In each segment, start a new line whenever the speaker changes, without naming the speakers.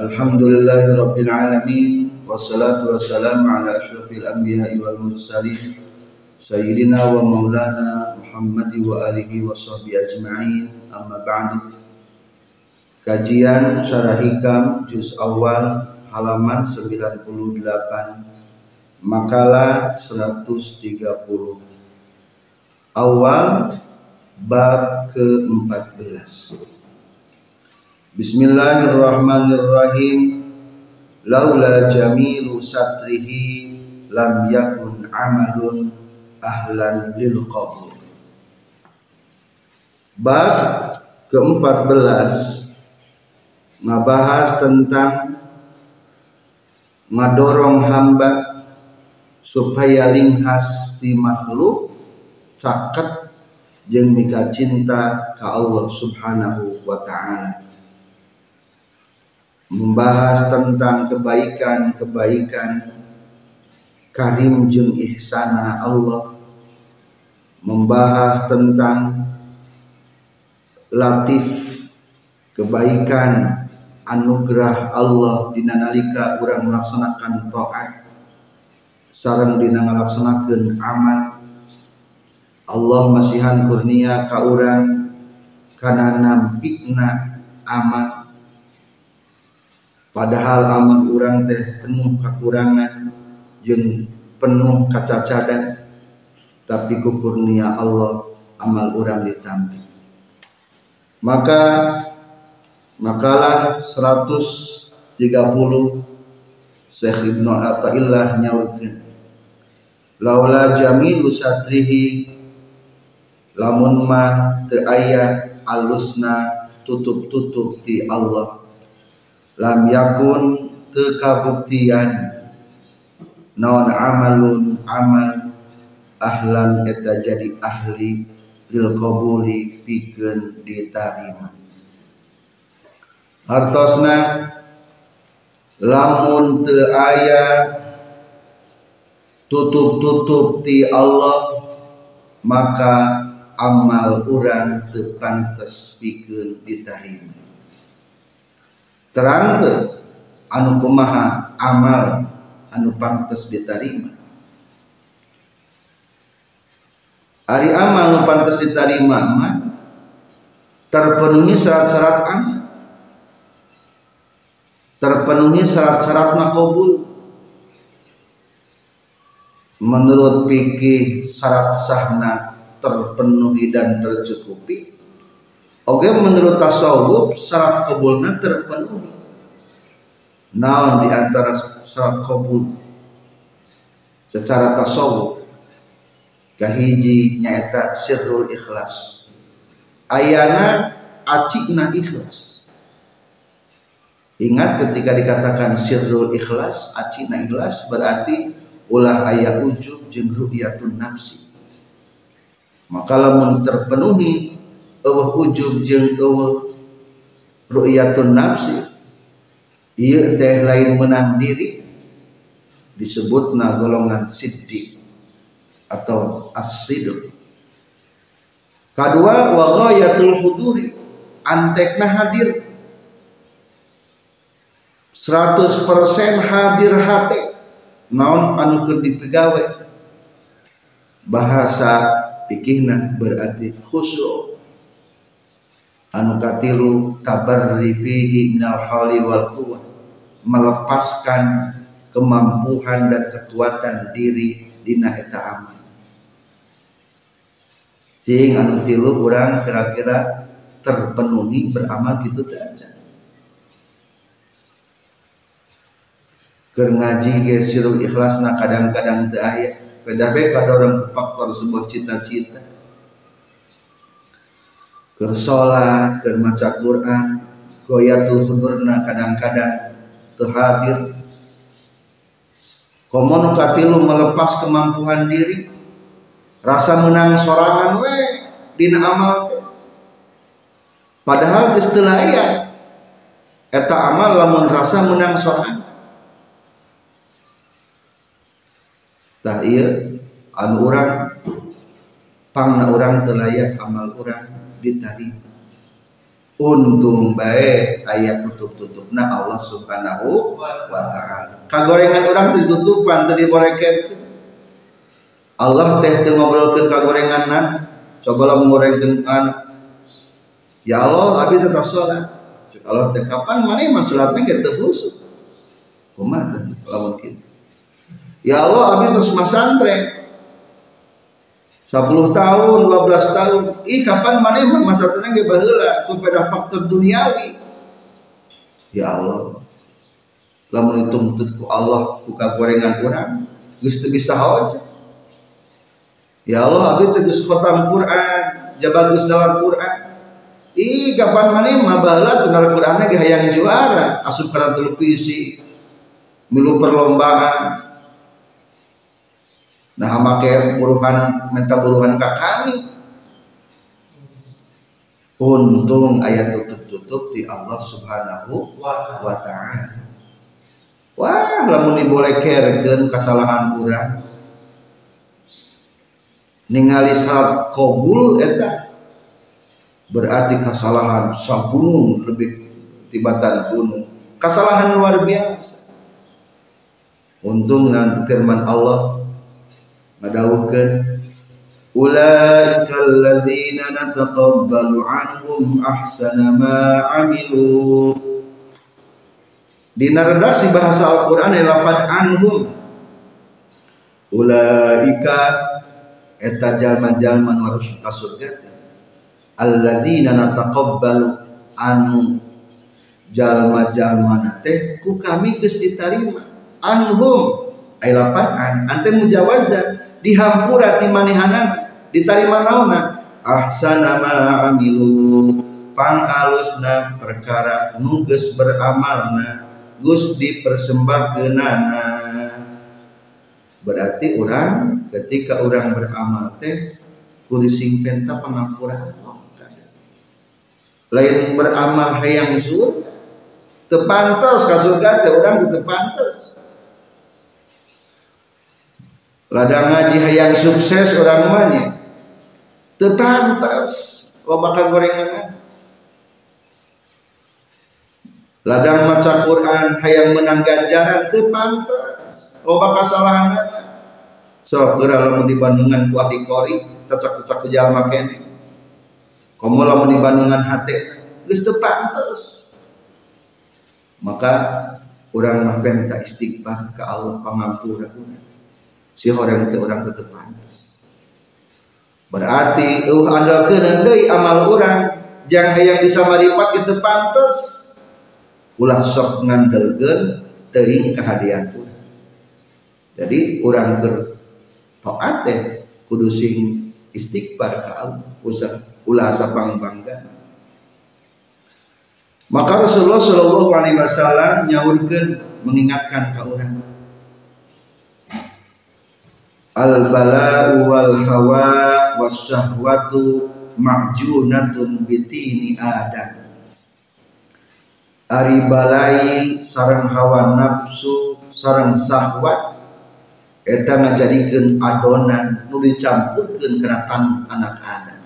Alhamdulillahi rabbil wassalatu wassalamu ala asyrafil anbiya'i wal mursalin sayyidina wa maulana Muhammad wa alihi wa sahbihi ajma'in. Amma ba'du. Kajian Syarah Hikam juz awal halaman 98 makalah 130 awal bab ke-14 Bismillahirrahmanirrahim. Laula jamilu satrihi lam yakun amalun ahlan lil Bab ke-14. Ngabahas tentang ngadorong hamba supaya linghas di makhluk caket jeung mika cinta ke Allah Subhanahu wa taala. Membahas tentang kebaikan-kebaikan karim jeung ihsana Allah. Membahas tentang latif kebaikan anugerah Allah dina nalika urang melaksanakan taat sareng dina ngalaksanakeun amal. Allah masihan kurnia ka urang kana nampikna amal padahal amal urang teh penuh kekurangan jeung penuh kacacadan. Tapi ku kurnia Allah amal urang ditampi. Maka makalah 130 Syekh Ibnu Athaillah nyaurkeun laula jamilu satrihi lamun mah teu aya alusna tutup-tutup ti Allah lam yakun teu kabuktian naon amalun amal ahlan eta jadi ahli lil qabuli pikeun ditarima. Hartosna lamun teu aya tutup-tutup ti Allah maka amal orang tepantes pikeun diterima terang te anu kumaha amal anu pantes diterima Ari amal anu pantes diterima mah terpenuhi syarat-syarat amal terpenuhi syarat-syarat nakobul menurut pikir syarat sahna terpenuhi dan tercukupi oke menurut tasawuf syarat kabulnya terpenuhi. Naon di antara syarat kabul? Secara tasawuf kahiji nyaeta sirrul ikhlas. Ayana acikna ikhlas. Ingat ketika dikatakan sirrul ikhlas acikna ikhlas berarti ulah ayat ujub jeung ru'yatun nafsi. Maka lamun terpenuhi eueuh ujub jeung eueuh ru'yatun nafsi. Ieu teh lain menang diri. Disebutna golongan siddiq atau as-sidq. Kedua wa ghayatul huduri. Antekna hadir. 100% hadir hati. Naon anu keur dipegawe? Bahasa pikihna berarti khusyuk anu katilu tabarri fihi minal hali wal quwwah melepaskan kemampuan dan kekuatan diri dina eta amal. Cing anu tilu kurang kira-kira terpenuhi beramal gitu aja. Keur ngaji ge sirul ikhlasna kadang-kadang teu aya. Beda beda orang faktor sebuah cita-cita ke sholat ke maca Quran goyatul hudurna kadang-kadang terhadir. Komono katilu melepas kemampuan diri rasa menang sorangan we dina amal padahal istilah ya eta amal lamun rasa menang sorangan. Tah iya anu orang pangna orang telayak amal orang diterima untung baik ayat tutup-tutup. Nah Allah subhanahu wa ta'ala. Kagorengan orang ditutupan tadi borekeun. Allah teh teu ngobrolkeun nan. Cobalah mengorengkeun ya Allah abi tetap sholat. Allah teh kapan mana mah sholatnya teu khusus kumaha tadi? Lamun kitu. Ya Allah abi terus masantren 10 tahun 12 tahun. Ih kapan mana masa tenang ge baheula? Ku pada faktor duniawi. Ya Allah. Lamun itu ku Allah ku kagorengan urang geus teu bisa aja ya Allah abdi teu geus khotam Quran jabat geus dalar Quran. Ih kapan mana mah baheula teu dalar Quran ge juara? Asup kana televisi milu perlombaan nah make buruhan minta buruhan ke kami. Untung ayat tutup-tutup di Allah subhanahu wa ta'ala. Wah lamun dibolehkeun kesalahan urang. Ningali salat kabul eta. Berarti kesalahan sagunung lebih tibatan gunung. Kesalahan luar biasa. Untung dan firman Allah ngadawuhkeun ulaika allazina nataqabbalu anhum ahsana ma amilu. Dina redaksi bahasa Al-Qur'an lapan anhum. Ulaika eta jalma-jalma nu harus ka surga allazina nataqabbalu anu jalma-jalma teh ku kami geus ditarima anhum. Ay lapan an ante mujawazah dihampura ti manehanan ditarima nauna ahsana ma amilu pangalusna perkara nuges beramalna gus dipersembahkeunana berarti orang ketika orang beramal teh kudu penta pengampuran lain beramal hayang surga tepantos ka surga teh urang tepantos ladang ngaji hayang sukses orang manya tetantas. Lo makan gorengan. Ladang maca Quran hayang menang ganjaran tepantas lo bakal kesalahan so kira lamun di Bandungan kuah di kori cacak-cacak ke jalma kene komo lamun di Bandungan hati geus tepantas maka orang mah penta istighfar ke Allah pangampura urang si orang itu orang tetap pantas berarti uh andalkeun deui amal orang jang hayang bisa maripat itu pantas ulah sok ngandelkeun teuing kehadian urang jadi orang ke taat teh kudu sing istighfar ka Allah usah ulah sapang bangga. Maka Rasulullah Shallallahu Alaihi Wasallam nyaurkan mengingatkan ke orang al bala'u wal hawa wasyahwatu ma'junatun bitini adam. Ari balai sarang hawa nafsu sarang sahwat eta ngajadikeun adonan nu dicampurkeun kana tan anak adam.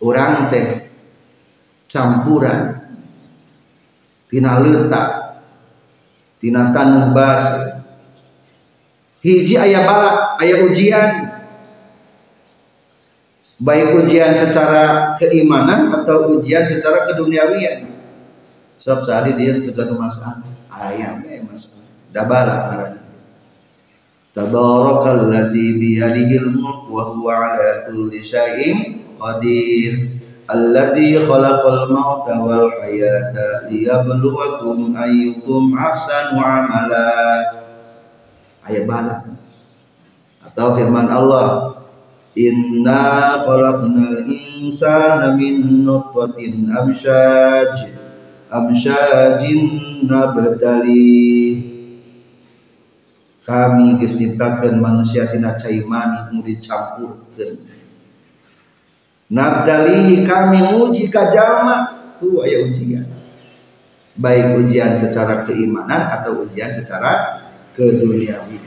Urang teh campuran tina letak tina tanah basah hiji ayah balak ayah ujian. Baik ujian secara keimanan atau ujian secara keduniawian. Sebab saat dia tegan masalah ayam ya masalah dabala karena Tabarakalladzi biyadihil mulk wa huwa ala kulli syai'in qadir. Alladzi khalaqal mauta wal hayata liyabluwakum ayyukum ahsanu ayat bala atau firman Allah Inna khalaqnal insana min nutfatin amsyaj amsyajin nabtali. Kami geus manusia tina cai mani nu dicampurkeun nabdalihi kami muji ka jalma tu aya ujian. Baik ujian secara keimanan atau ujian secara keduniawi.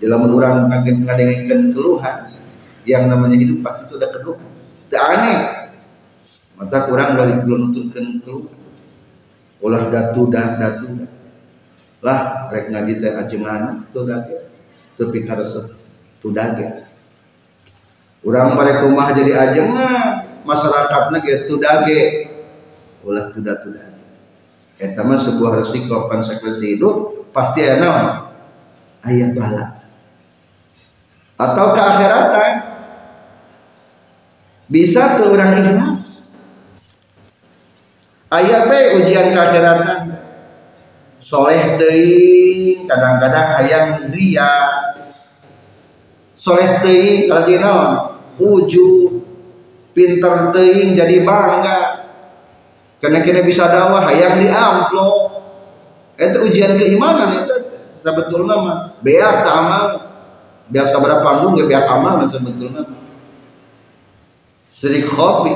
Dalam orang akan mengadengkan keluhan yang namanya hidup pasti itu ada keluhan tak aneh. Mata kurang dari belum nuturkan keluhan. Ulah datu dah datu dah. Lah rek ngaji teh ajengan tuh dage. Tapi harus tuh dage. Orang mereka rumah jadi ajengan masyarakatnya gitu dage. Ulah tuh datu dage eta mah sebuah resiko konsekuensi hidup pasti ada ayat bala. Atau ke akhiratan? Bisa tuh orang ikhlas. Ayat be ujian ke akhiratan soleh teuing kadang-kadang hayang dia soleh teuing kalau naon uju pinter teuing jadi bangga karena kena bisa dakwah hayang di itu ujian keimanan itu sebetulnya mah. Biar tak amal. Biar sabar panggung ya biar amal sebetulnya Sri khobi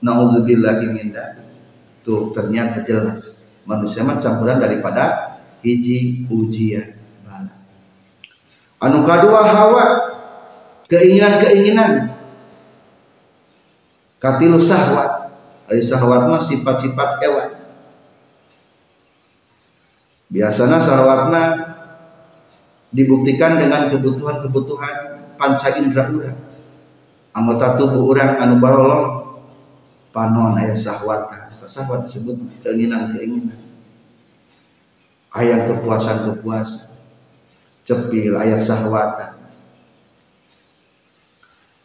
Nauzubillahi min Tuh ternyata jelas. Manusia mah campuran daripada hiji ujian. Bala. Anu kedua hawa keinginan-keinginan. Katilu sahwat ari sahwat mah sifat-sifat hewan biasanya sahwatna dibuktikan dengan kebutuhan-kebutuhan panca indera urang. Anggota tubuh orang anu barolong panon ayah sahwat. Sahwat disebut keinginan-keinginan. Ayat kepuasan-kepuasan. Cepil ayat sahwatan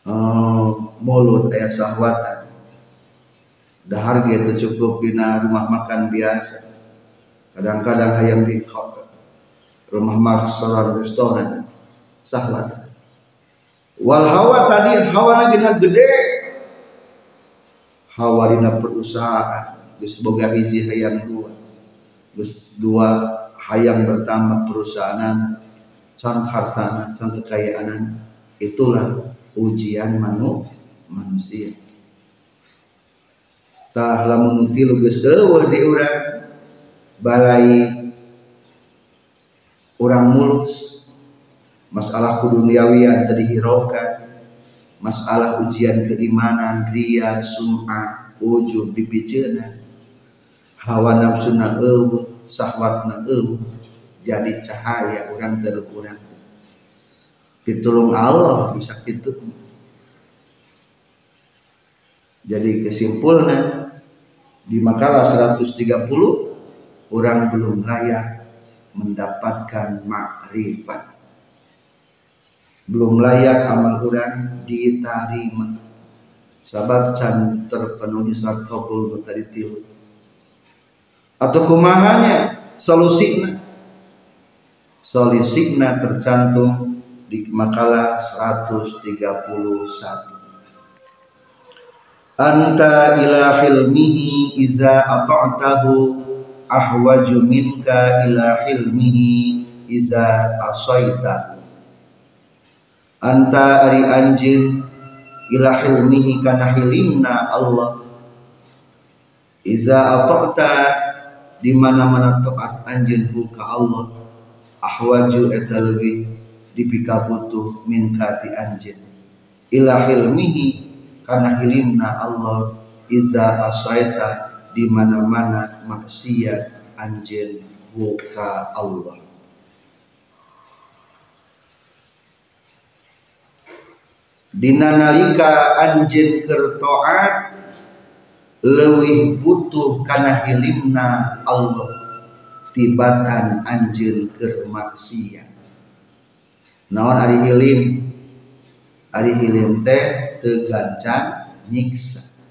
oh, mulut ayat sahwatan dahar gitu cukup bina rumah makan biasa. Kadang-kadang ayam di rumah makan restoran sahwat wal hawa tadi hawa lagi gede. Hawa dina perusahaan. Geus boga hiji hayang dua. Geus dua hayang bertambah perusahaan can hartana can kekayaan itulah ujian manu manusia tah lamun tilu geus eueuh di urang. Balai orang mulus. Masalah kuduniawian tadi hiraukan masalah ujian keimanan ria sum'ah ujub bipicena hawa nafsuna eueuh sahwatna eueuh. Jadi cahaya orang terukurang pitulung Allah bisa gitu jadi kesimpulannya di makalah 130 orang belum layak mendapatkan makrifat. Belum layak amal orang diterima. Sabab can terpenuhi syarat kabul tadi atau kumahanya solusina solusina tercantum di makalah 131 anta ila hilmihi iza ata'tahu ahwaju minka ila hilmihi iza asaita anta ari anjin ila hilmihi kana hilimna Allah. Iza ata'ta di mana-mana taat anjeun ka Allah. Ahwaju eta leuwih dipika butuh min kati anjeun ila hilmihi kana hilimna Allah iza asaita di mana-mana maksiat anjeun ka Allah. Dina nalika anjeun keur taat lebih butuh karena hilimna Allah tibatan anjir ke maksiat naon ari hilim ari hilim teh tegancang nyiksa.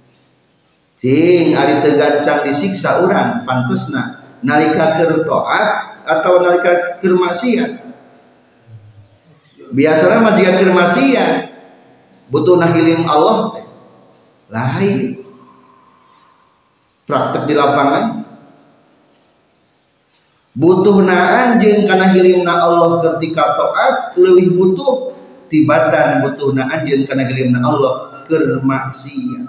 Cing ari tegancang disiksa orang pantesna nalika keur taat atau nalika keur maksiat? Biasanya mah jika keur butuh nah hilim Allah teh. Lain praktek di lapangan. Butuh na anjing karena hilimna Allah ketika taat lebih butuh tibatan butuh na anjing karena hilimna Allah kermaksiat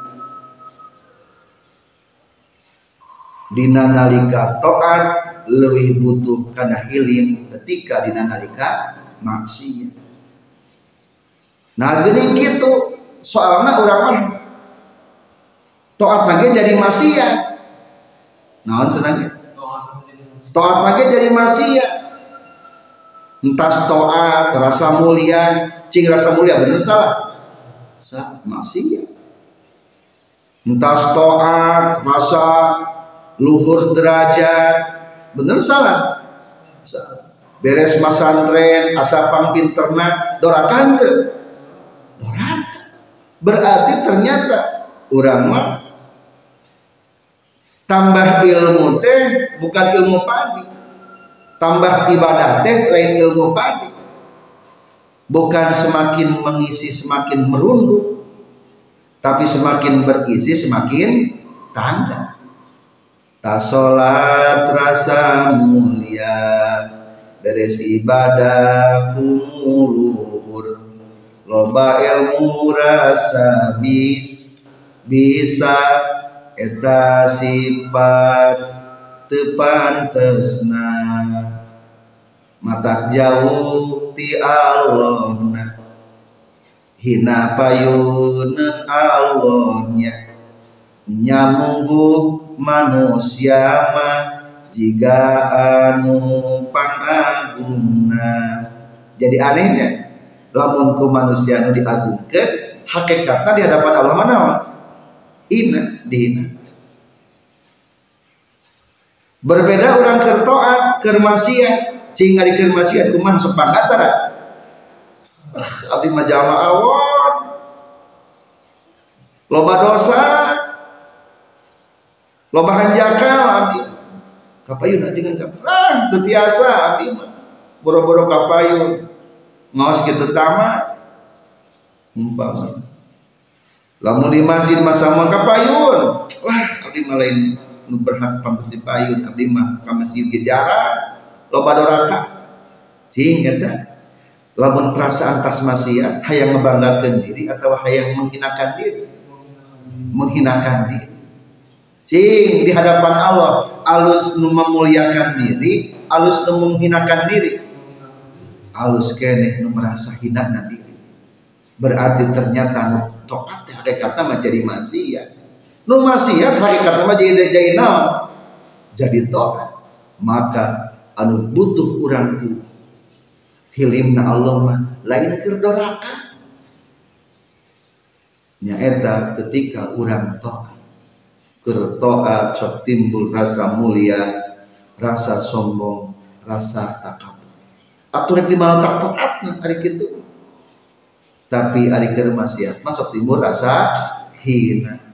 dina nalika taat lebih butuh karena hilim ketika dina nalika maksiat. Nah gini gitu soalnya orang mah taat lagi jadi maksiat. Naon senangnya? Taat lagi jadi maksiat entas taat rasa mulia. Cing rasa mulia bener salah? Sa maksiat entas taat rasa luhur derajat bener salah? Beres masantren asapang pinterna dorakan teu doraka berarti ternyata orang mah tambah ilmu teh bukan ilmu padi tambah ibadah teh lain ilmu padi. Bukan semakin mengisi semakin merunduk tapi semakin berisi semakin tanda. Tak sholat rasa mulia dari ibadah kumuluhur loba ilmu rasa bis bisa eta sifat tepantesna mata jauh ti Allah hina payunan Allahnya. Nyamunggu manusia mah jika anu pangagungna. Jadi anehnya lamun ku manusia anu diagungkeun hakikatnya di hadapan Allah mana ina dina berbeda orang kertoat kermaksiat cing di kermaksiat kuman sepangat tara? Abdi mah awon loba dosa. Loba hanjakal abdi. Kapayun dengan kapayun ah tetiasa abdi mah. Boro-boro kapayun. Ngaos kita tama umpama lamun di masjid masa kapayun. Lah abdi mah lain nu berhak pantes payun abdi mah ka masjid ge jarang loba doraka. Cing eta lamun perasaan tas maksiat hayang ngebanggakeun diri atau hayang menghinakan diri? Menghinakan diri. Cing di hadapan Allah alus nu memuliakan diri alus nu menghinakan diri. Alus kene nu merasa hina diri. Berarti ternyata nu toat hakikatna mah jadi maksiat nu maksiat hakikatnya mah jadi jadi naon? Jadi toat. Maka anu butuh urang ku hilimna Allah mah lain keur doraka. Nyaeta ketika urang toat. Keur toat sok timbul rasa mulia rasa sombong rasa takabur atur di mana tak hari kitu. Tapi hari keur maksiat masuk timbul rasa hina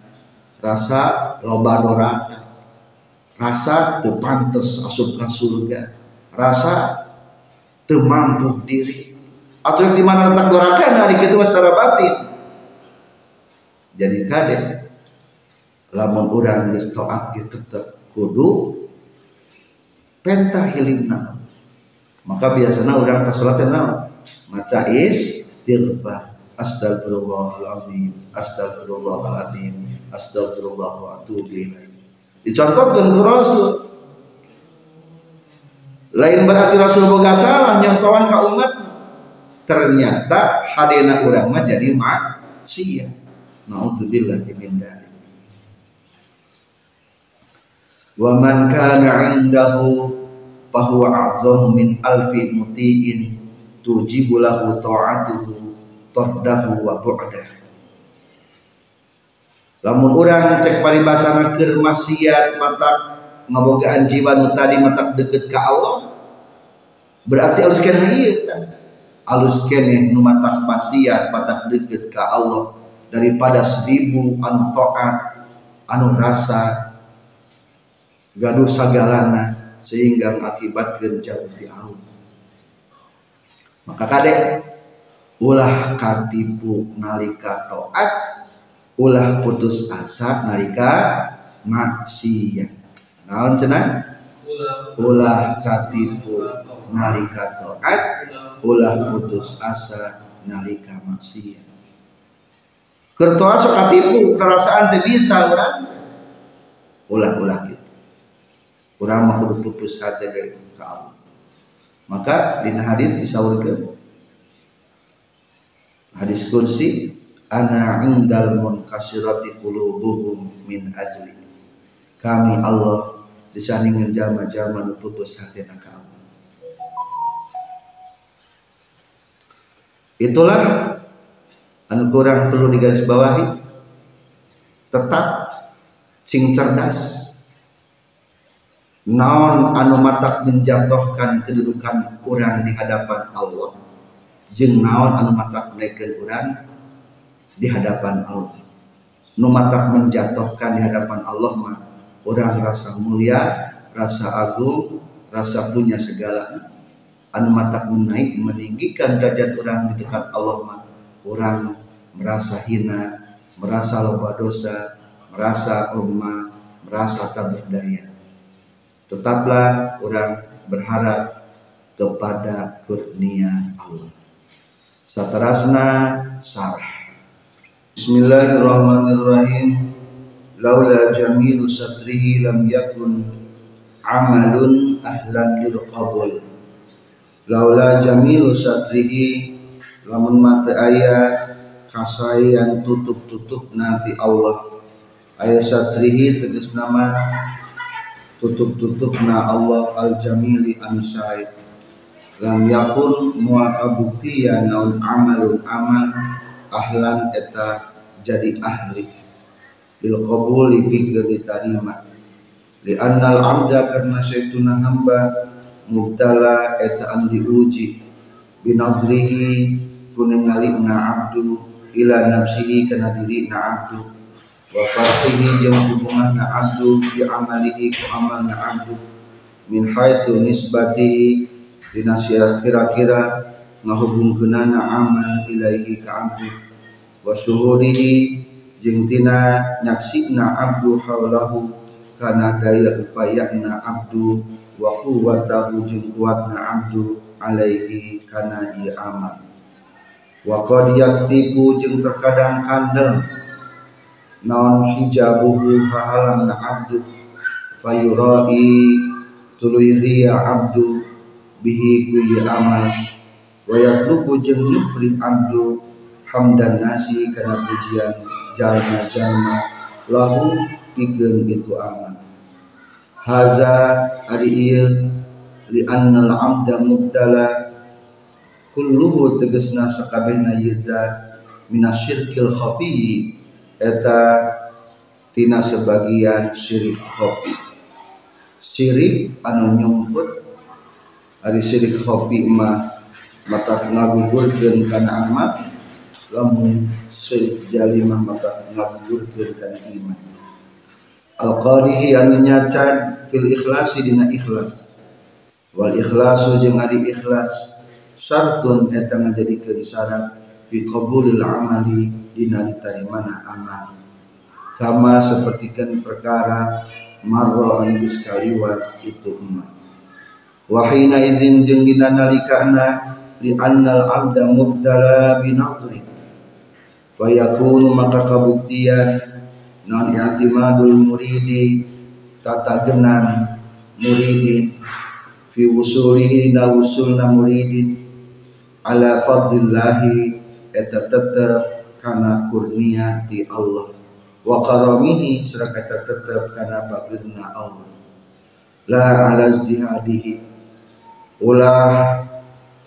rasa loba doraka rasa tepantes asup ke surga. Rasa temampu diri. Atau di mana letak doraka hari itu secara batin? Jadi kade lamun urang geus taat gitu tetep kudu penta hilimna maka biasanya urang pas salat naon? Maca istighfar. Astagfirullahalazim astagfirullahaladzim astagfirullah wa atubu ilaih. Dicontohkan ke Rasul. Lain berarti Rasul boga salah nyontohan ke umat. Ternyata hadena urang mah jadi maksiat. Naudzubillah min dzalik wa man kana indahu fahuwa a'zamu min alfi muti'in tujibu lahu ta'atuhu tordahu wa bu'dah lamun orang cek paribasana keur maksiat mata ngabogaan jiwa nu tadi mata deket ka Allah berarti alus kene ieu alus kene nu mata maksiat mata deket ka Allah. Daripada seribu anu taat anu rasa gaduh sagalana sehingga mengakibatkan jauh di Allah. Maka kadek ulah katipu nalika toat ulah putus asa nalika maksiat. Naon cenah? Ulah katipu nalika taat. Ulah putus asa nalika maksiat. Kertoa sok katipu perasaan teu bisa urang. Ulah-ulah gitu urang mah kudu pupus hati ke Allah. Maka di hadis disaurkeun hadis kursi ana indal munkasirati qulubuhum min ajli. Kami Allah disandingkan jama-jama nu pupus hatina ka itulah anu kurang perlu digarisbawahi. Tetap sing cerdas. Naon anu matak menjatuhkan kedudukan orang di hadapan Allah. Jeng naon anu matak menaikkan orang di hadapan Allah. Nu matak menjatuhkan di hadapan Allah mah orang rasa mulia rasa agung rasa punya segala. Anu matak menaik meninggikan derajat orang di dekat Allah mah orang merasa hina merasa loba dosa merasa lemah merasa tak berdaya. Tetaplah orang berharap kepada kurnia Allah. Satarasna sarah Bismillahirrahmanirrahim. Laula jamilu satrihi lam yakun amalun ahlan lil qabul laula jamilu satrihi lamun mata ayat kasayan tutup-tutup nanti Allah. Ayat satrihi tegas nama tutup-tutup na Allah al jamili ansai. Lam yakun mual kabuktian naun amalun amal ahlan eta jadi ahli. Bil qabuli pikeun diterima li annal abda karena syaituna hamba mubtala eta anu diuji. Binazrihi kuningali na abdu ila nafsihi kana diri na abdu. Wa farhihi jeung hubungan na abdu bi amalihi ku amal na abdu. Min haitsu nisbatihi dina kira-kira ngahubungkeunana amal ilaihi ka abdu wa syuhurihi jeung tina nyaksina abdu haulahu kana daya upayana abdu wa quwwatahu jeung kuatna abdu alaihi kana ieu amal wa qad yaksibu jeung terkadang kandel naon hijabuhu hahalanna abdu fayurai tuluy ria abdu bihi kulli amal wa yatlubu jeung nyupri abdu hamdan nasi kana pujian jalma-jalma lahu pikeun itu aman. Haza ari ieu li annal abda mubtala kulluhu tegesna sakabehna yeuda minasyirkil khafi eta tina sebagian syirik khafi syirik anu nyumput ari syirik khafi mah mata ngagugurkeun kana amal lamun syirik jalimah maka ngagugurkeun kana iman. Al qadihi anu nyacan fil ikhlasi dina ikhlas. Wal ikhlasu jeung ari ikhlas syartun eta ngajadikeun syarat fi qabulil amali dina ditarimana amal. Kama sepertikan perkara marra anu geus kaliwat itu emak wahina izin jeung dina nalikana li annal abda mubtala bi nazri fayakunu maka kabuktian non i'timadul muridi tata genan muridin fi wusulihi na wusulna muridin ala fadlillahi eta tetep kana kurnia di Allah wa karamihi surah eta tetep kana bagirna Allah la ala izdihadihi ulah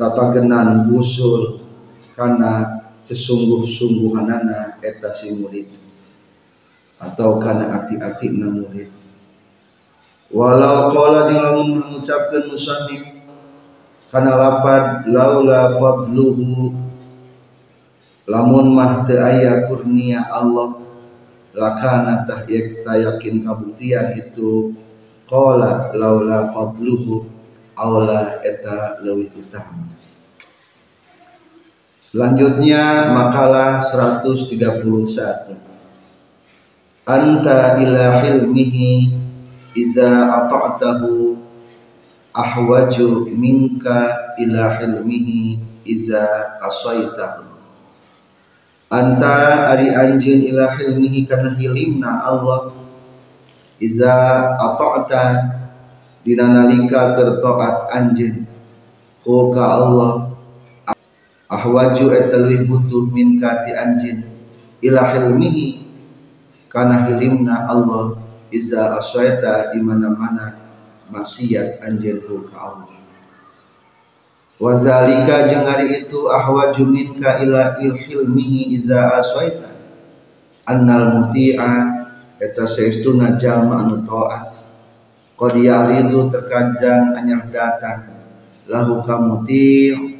tata genan wusul kana kesungguh-sungguhanana eta si murid atau karena ati-ati na murid. Walau qala jeung lamun mengucapkeun musannif kana lapad laula fadluhu. Lamun mah teu aya kurnia Allah lakana tah yakin kabuktian itu qala laula fadluhu aula eta leuwih utama Selanjutnya makalah 131 anta ila hilmihi iza ata'tahu ahwaju minka ila hilmihi iza asaitahu anta ari anjeun ila hilmihi kana hilimna Allah. Iza ata'ta dina nalika keur taat ka Allah ahwaju eta butuh minka ti anjeun ila hilmihi karena hilimna Allah iza asyaita di mana-mana maksiat anjeun ka Allah. Wazalika jeung hari itu ahwaju minka ila ilhilmihi iza asyaita annal muti'a eta saestuna jalma anu taat qad yaridu terkadang anyar datang lahu kamuti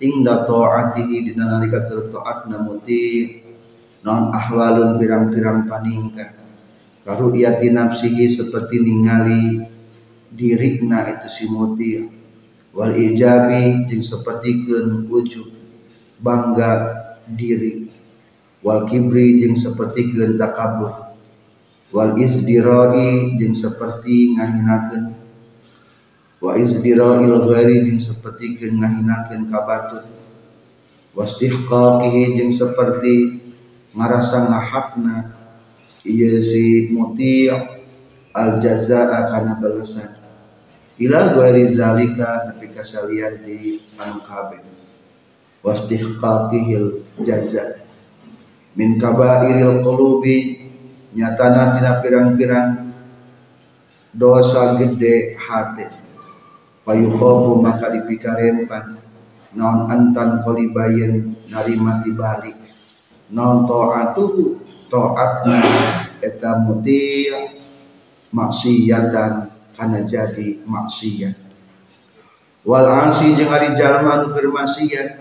ingda taatihi dina nalika keur taatna muti non ahwalun pirang-pirang paningkan. Karu iati nafsihi seperti ningali dirikna itu si muti wal ijabi jeung sapertikeun ujub bangga diri. Wal kibri jeung sapertikeun takabur. Wal isdirai jeung seperti ngahinakeun wa isdira'il ghairi jeung sapertikeun ngahinakeun kabatut. Wastihqaqihi jeung seperti ngarasa ngahakna iya si muti al jazaa kana balasan. Ila ghairi zalika nepi kasalian di anu kabeh wastihqaqihil jaza min kabairil qulubi nyatana tina pirang-pirang dosa gede hati payukhobu maka dipikarepan naon antan kolibayen narimati balik non taatuhu taatna eta muti maksiatan kana jadi maksiat. Wal asi jeung ari jalma nu keur maksiat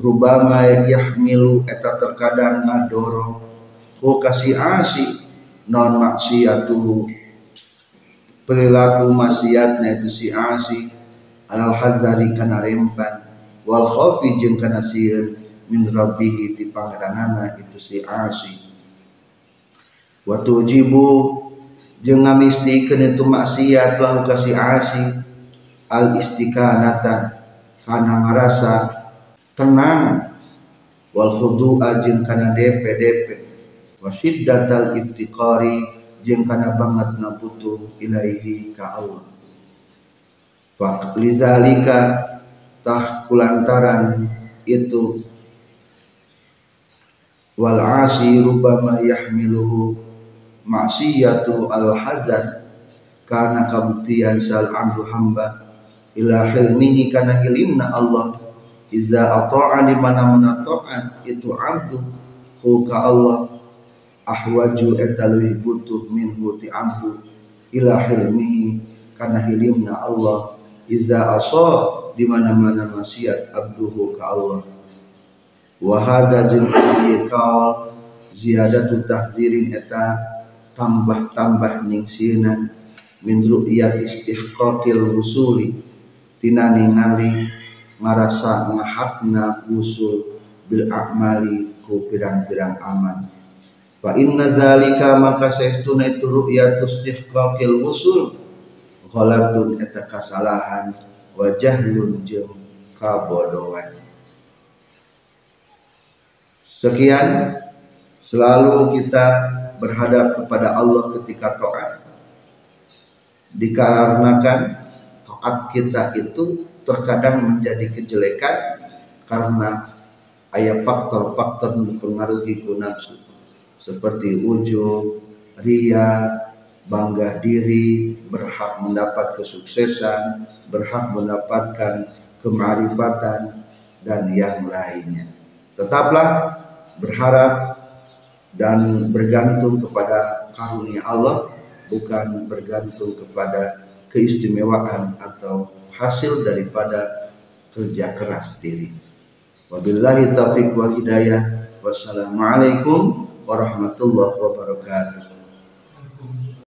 rubama yahmilu eta terkadang ngadoro hu kasih asi non maksiatuhu perilaku maksiatna itu si asi alal hadzari kana rempan wal khaufi jeung kana sieun min rabbihi ti pangeranana itu si asi wa tujibu jeung ngamistikeun itu maksiat lahu ka si asi al istiqanata kana ngarasa tenang wal khudu'a jeung kana DP DP wa syiddatal iftiqari jeung kana banget na butuh ilaihi ka Allah. Fa lizalika tah kulantaran itu. Wal asi rubama yahmiluhu maksiyatu al hazan karena kabuktian sal amru hamba ila hilmihi kana hilimna Allah. Iza ata'a di mana mana itu abdu hu ka Allah ahwaju etalwi butuh minhu ti amru ila hilmihi kana hilimna Allah. Iza asa di mana mana maksiat abduhu ka Allah. Wa hadza jeung kaul ziyadatu tahzirin eta tambah-tambah nyingsieunan min ru'yat istihqaqil wusuli tina ningali ngarasa ngahakna usul bil a'mali ku pirang-pirang aman fa inna zalika maka saestuna itu ru'yat istihqaqil wusul. Ghalatun eta kasalahan. Wa jahlun kabodohan. Sekian. Selalu kita berhadap kepada Allah ketika taat. Dikarenakan taat kita itu terkadang menjadi kejelekan karena ayat faktor-faktor mempengaruhi nafsu seperti ujub, ria, bangga diri, berhak mendapat kesuksesan, berhak mendapatkan kemarifatan dan yang lainnya. Tetaplah berharap dan bergantung kepada karunia Allah bukan bergantung kepada keistimewaan atau hasil daripada kerja keras diri. Wabillahi taufiq wal hidayah. Wassalamualaikum warahmatullahi wabarakatuh.